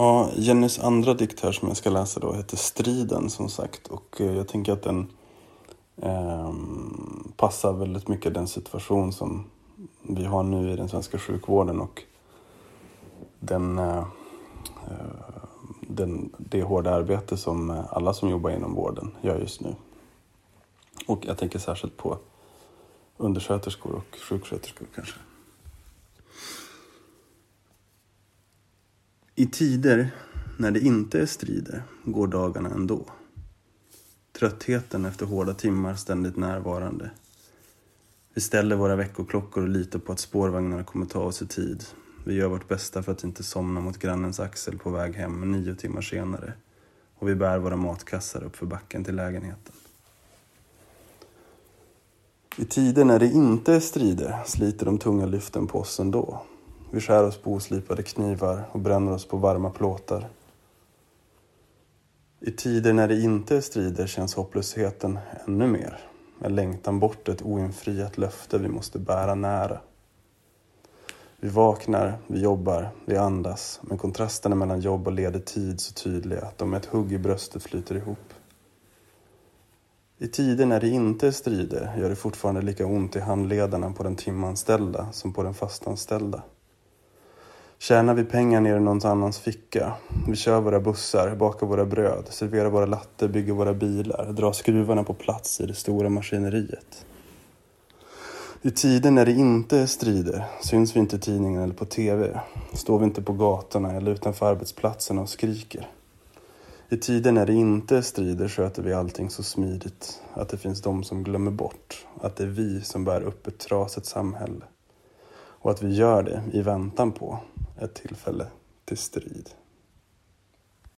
Ja, Jennys andra dikt här som jag ska läsa då heter Striden som sagt och eh, jag tänker att den eh, passar väldigt mycket den situation som vi har nu i den svenska sjukvården och den, eh, eh den, det hårda arbete som eh, alla som jobbar inom vården gör just nu. Och jag tänker särskilt på undersköterskor och sjuksköterskor kanske. I tider när det inte är strider går dagarna ändå. Tröttheten efter hårda timmar ständigt närvarande. Vi ställer våra veckoklockor och litar på att spårvagnarna kommer ta oss i tid. Vi gör vårt bästa för att inte somna mot grannens axel på väg hem nio timmar senare. Och vi bär våra matkassar upp för backen till lägenheten. I tider när det inte är strider sliter de tunga lyften på oss ändå. Vi skär oss på oslipade knivar och bränner oss på varma plåtar. I tider när det inte är strider känns hopplösheten ännu mer. En längtan bort ett oinfriat löfte vi måste bära nära. Vi vaknar, vi jobbar, vi andas, men kontrasterna mellan jobb och ledig tid så tydliga att de med ett hugg i bröstet flyter ihop. I tider när det inte är strider gör det fortfarande lika ont i handledarna på den timanställda som på den fastanställda. Tjänar vi pengar ner i någon annans ficka. Vi kör våra bussar, bakar våra bröd, serverar våra latte, bygger våra bilar, drar skruvarna på plats i det stora maskineriet. I tider när det inte är strider syns vi inte i tidningen eller på TV. Står vi inte på gatorna eller utanför arbetsplatserna och skriker. I tider när det inte är strider sköter vi allting så smidigt att det finns de som glömmer bort att det är vi som bär upp ett trasigt samhälle. Och att vi gör det i väntan på ett tillfälle till strid.